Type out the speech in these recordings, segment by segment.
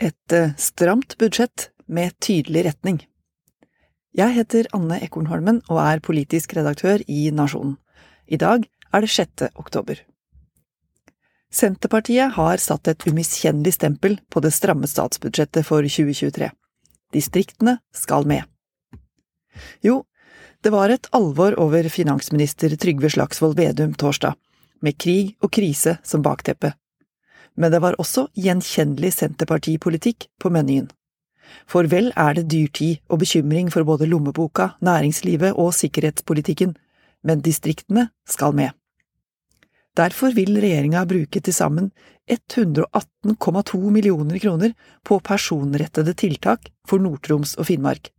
Et eh, stramt budsjett med tydelig retning. Jeg heter Anne Ekornholmen og er politisk redaktør i Nasjonen. I dag er det 6. oktober. Senterpartiet har satt et umiskjennelig stempel på det stramme statsbudsjettet for 2023. Distriktene skal med. Jo, det var et alvor over finansminister Trygve Slagsvold Vedum torsdag, med krig og krise som bakteppe men det var også gjenkjennelig senterpartipolitikk på menyen. For vel er det dyrtid og bekymring for både lommeboka, næringslivet og sikkerhetspolitikken, men distriktene skal med. Derfor vil regjeringa bruke til sammen 118,2 millioner kroner på personrettede tiltak for Nord-Troms og Finnmark.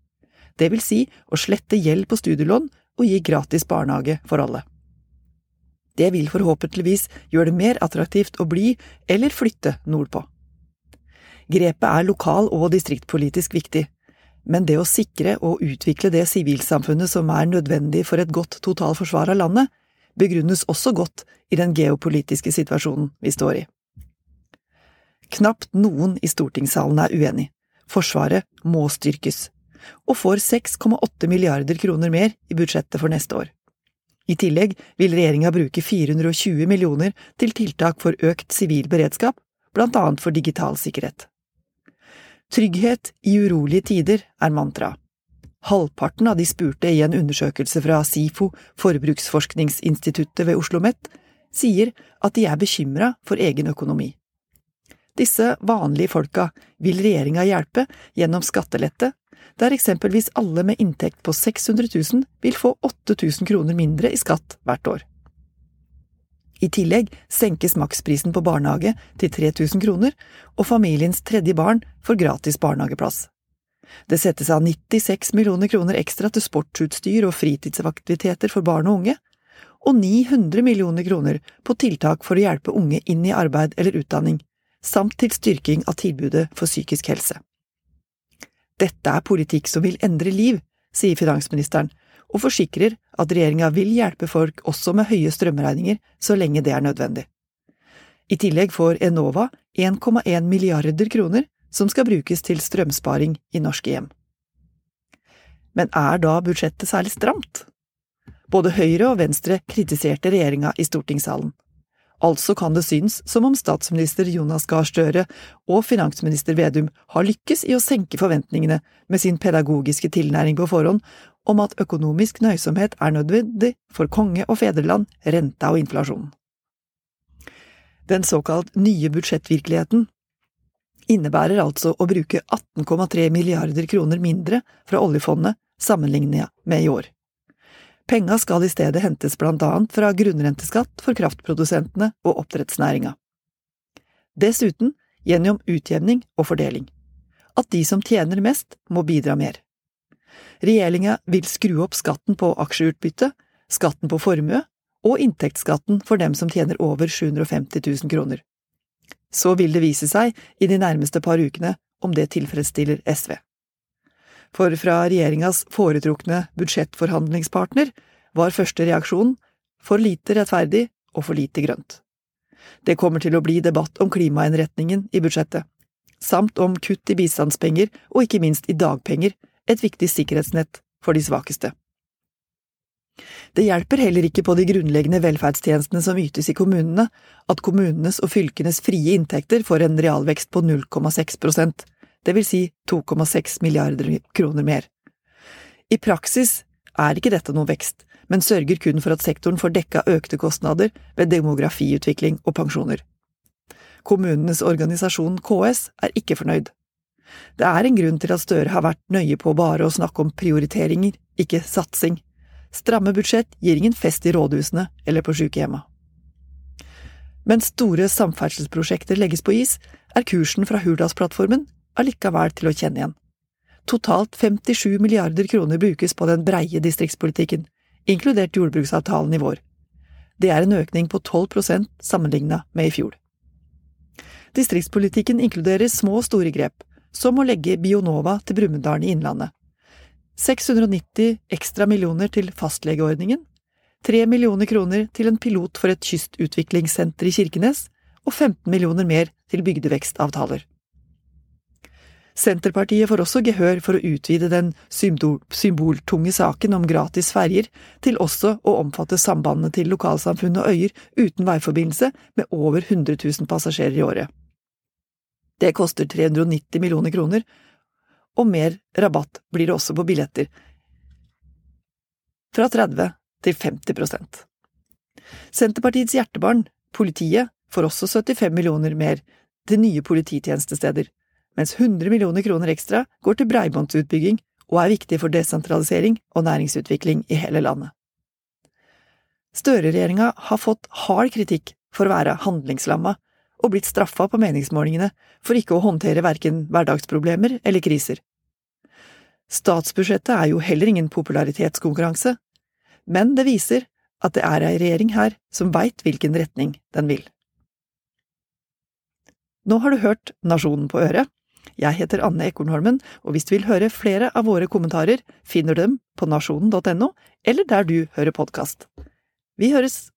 Det vil si å slette gjeld på studielån og gi gratis barnehage for alle. Det vil forhåpentligvis gjøre det mer attraktivt å bli eller flytte nordpå. Grepet er lokal- og distriktpolitisk viktig, men det å sikre og utvikle det sivilsamfunnet som er nødvendig for et godt totalforsvar av landet, begrunnes også godt i den geopolitiske situasjonen vi står i. Knapt noen i stortingssalen er uenig. Forsvaret må styrkes, og får 6,8 milliarder kroner mer i budsjettet for neste år. I tillegg vil regjeringa bruke 420 millioner til tiltak for økt sivil beredskap, blant annet for digital sikkerhet. Trygghet i urolige tider er mantra. Halvparten av de spurte i en undersøkelse fra SIFO, Forbruksforskningsinstituttet ved Oslo OsloMet, sier at de er bekymra for egen økonomi. Disse vanlige folka vil regjeringa hjelpe gjennom skattelette der eksempelvis alle med inntekt på 600 000 vil få 8000 kroner mindre i skatt hvert år. I tillegg senkes maksprisen på barnehage til 3000 kroner, og familiens tredje barn får gratis barnehageplass. Det settes av 96 millioner kroner ekstra til sportsutstyr og fritidsaktiviteter for barn og unge, og 900 millioner kroner på tiltak for å hjelpe unge inn i arbeid eller utdanning, samt til styrking av tilbudet for psykisk helse. Dette er politikk som vil endre liv, sier finansministeren, og forsikrer at regjeringa vil hjelpe folk også med høye strømregninger så lenge det er nødvendig. I tillegg får Enova 1,1 milliarder kroner som skal brukes til strømsparing i norske hjem. Men er da budsjettet særlig stramt? Både Høyre og Venstre kritiserte regjeringa i stortingssalen. Altså kan det synes som om statsminister Jonas Gahr Støre og finansminister Vedum har lykkes i å senke forventningene med sin pedagogiske tilnæring på forhånd om at økonomisk nøysomhet er nødvendig for konge og fedreland, renta og inflasjonen. Den såkalt nye budsjettvirkeligheten innebærer altså å bruke 18,3 milliarder kroner mindre fra oljefondet sammenlignet med i år. Penga skal i stedet hentes blant annet fra grunnrenteskatt for kraftprodusentene og oppdrettsnæringa. Dessuten gjennom utjevning og fordeling. At de som tjener mest, må bidra mer. Regjeringa vil skru opp skatten på aksjeutbytte, skatten på formue og inntektsskatten for dem som tjener over 750 000 kroner. Så vil det vise seg i de nærmeste par ukene om det tilfredsstiller SV for fra regjeringas foretrukne budsjettforhandlingspartner var første reaksjon for lite rettferdig og for lite grønt. Det kommer til å bli debatt om klimainnretningen i budsjettet, samt om kutt i bistandspenger og ikke minst i dagpenger, et viktig sikkerhetsnett for de svakeste. Det hjelper heller ikke på de grunnleggende velferdstjenestene som ytes i kommunene, at kommunenes og fylkenes frie inntekter får en realvekst på 0,6 prosent, det vil si 2,6 milliarder kroner mer. I praksis er ikke dette noen vekst, men sørger kun for at sektoren får dekka økte kostnader ved demografiutvikling og pensjoner. Kommunenes organisasjon KS er ikke fornøyd. Det er en grunn til at Støre har vært nøye på bare å snakke om prioriteringer, ikke satsing. Stramme budsjett gir ingen fest i rådhusene eller på sykehjemma. Mens store samferdselsprosjekter legges på is, er kursen fra Hurdalsplattformen allikevel til å kjenne igjen. Totalt 57 milliarder kroner brukes på den breie distriktspolitikken, inkludert jordbruksavtalen i vår. Det er en økning på 12 prosent sammenlignet med i fjor. Distriktspolitikken inkluderer små og store grep, som å legge Bionova til Brumunddal i Innlandet. 690 ekstra millioner til fastlegeordningen, 3 millioner kroner til en pilot for et kystutviklingssenter i Kirkenes, og 15 millioner mer til bygdevekstavtaler. Senterpartiet får også gehør for å utvide den symboltunge saken om gratis ferjer til også å omfatte sambandene til lokalsamfunn og øyer uten veiforbindelse med over 100 000 passasjerer i året. Det koster 390 millioner kroner, og mer rabatt blir det også på billetter, fra 30 til 50% Senterpartiets hjertebarn, politiet, får også 75 millioner mer til nye polititjenestesteder mens 100 millioner kroner ekstra går til bredbåndsutbygging og er viktig for desentralisering og næringsutvikling i hele landet. Støre-regjeringa har fått hard kritikk for å være handlingslamma og blitt straffa på meningsmålingene for ikke å håndtere verken hverdagsproblemer eller kriser. Statsbudsjettet er jo heller ingen popularitetskonkurranse, men det viser at det er ei regjering her som veit hvilken retning den vil. Nå har du hørt Nasjonen på øret, jeg heter Anne Ekornholmen, og hvis du vil høre flere av våre kommentarer, finner du dem på nasjonen.no, eller der du hører podkast. Vi høres!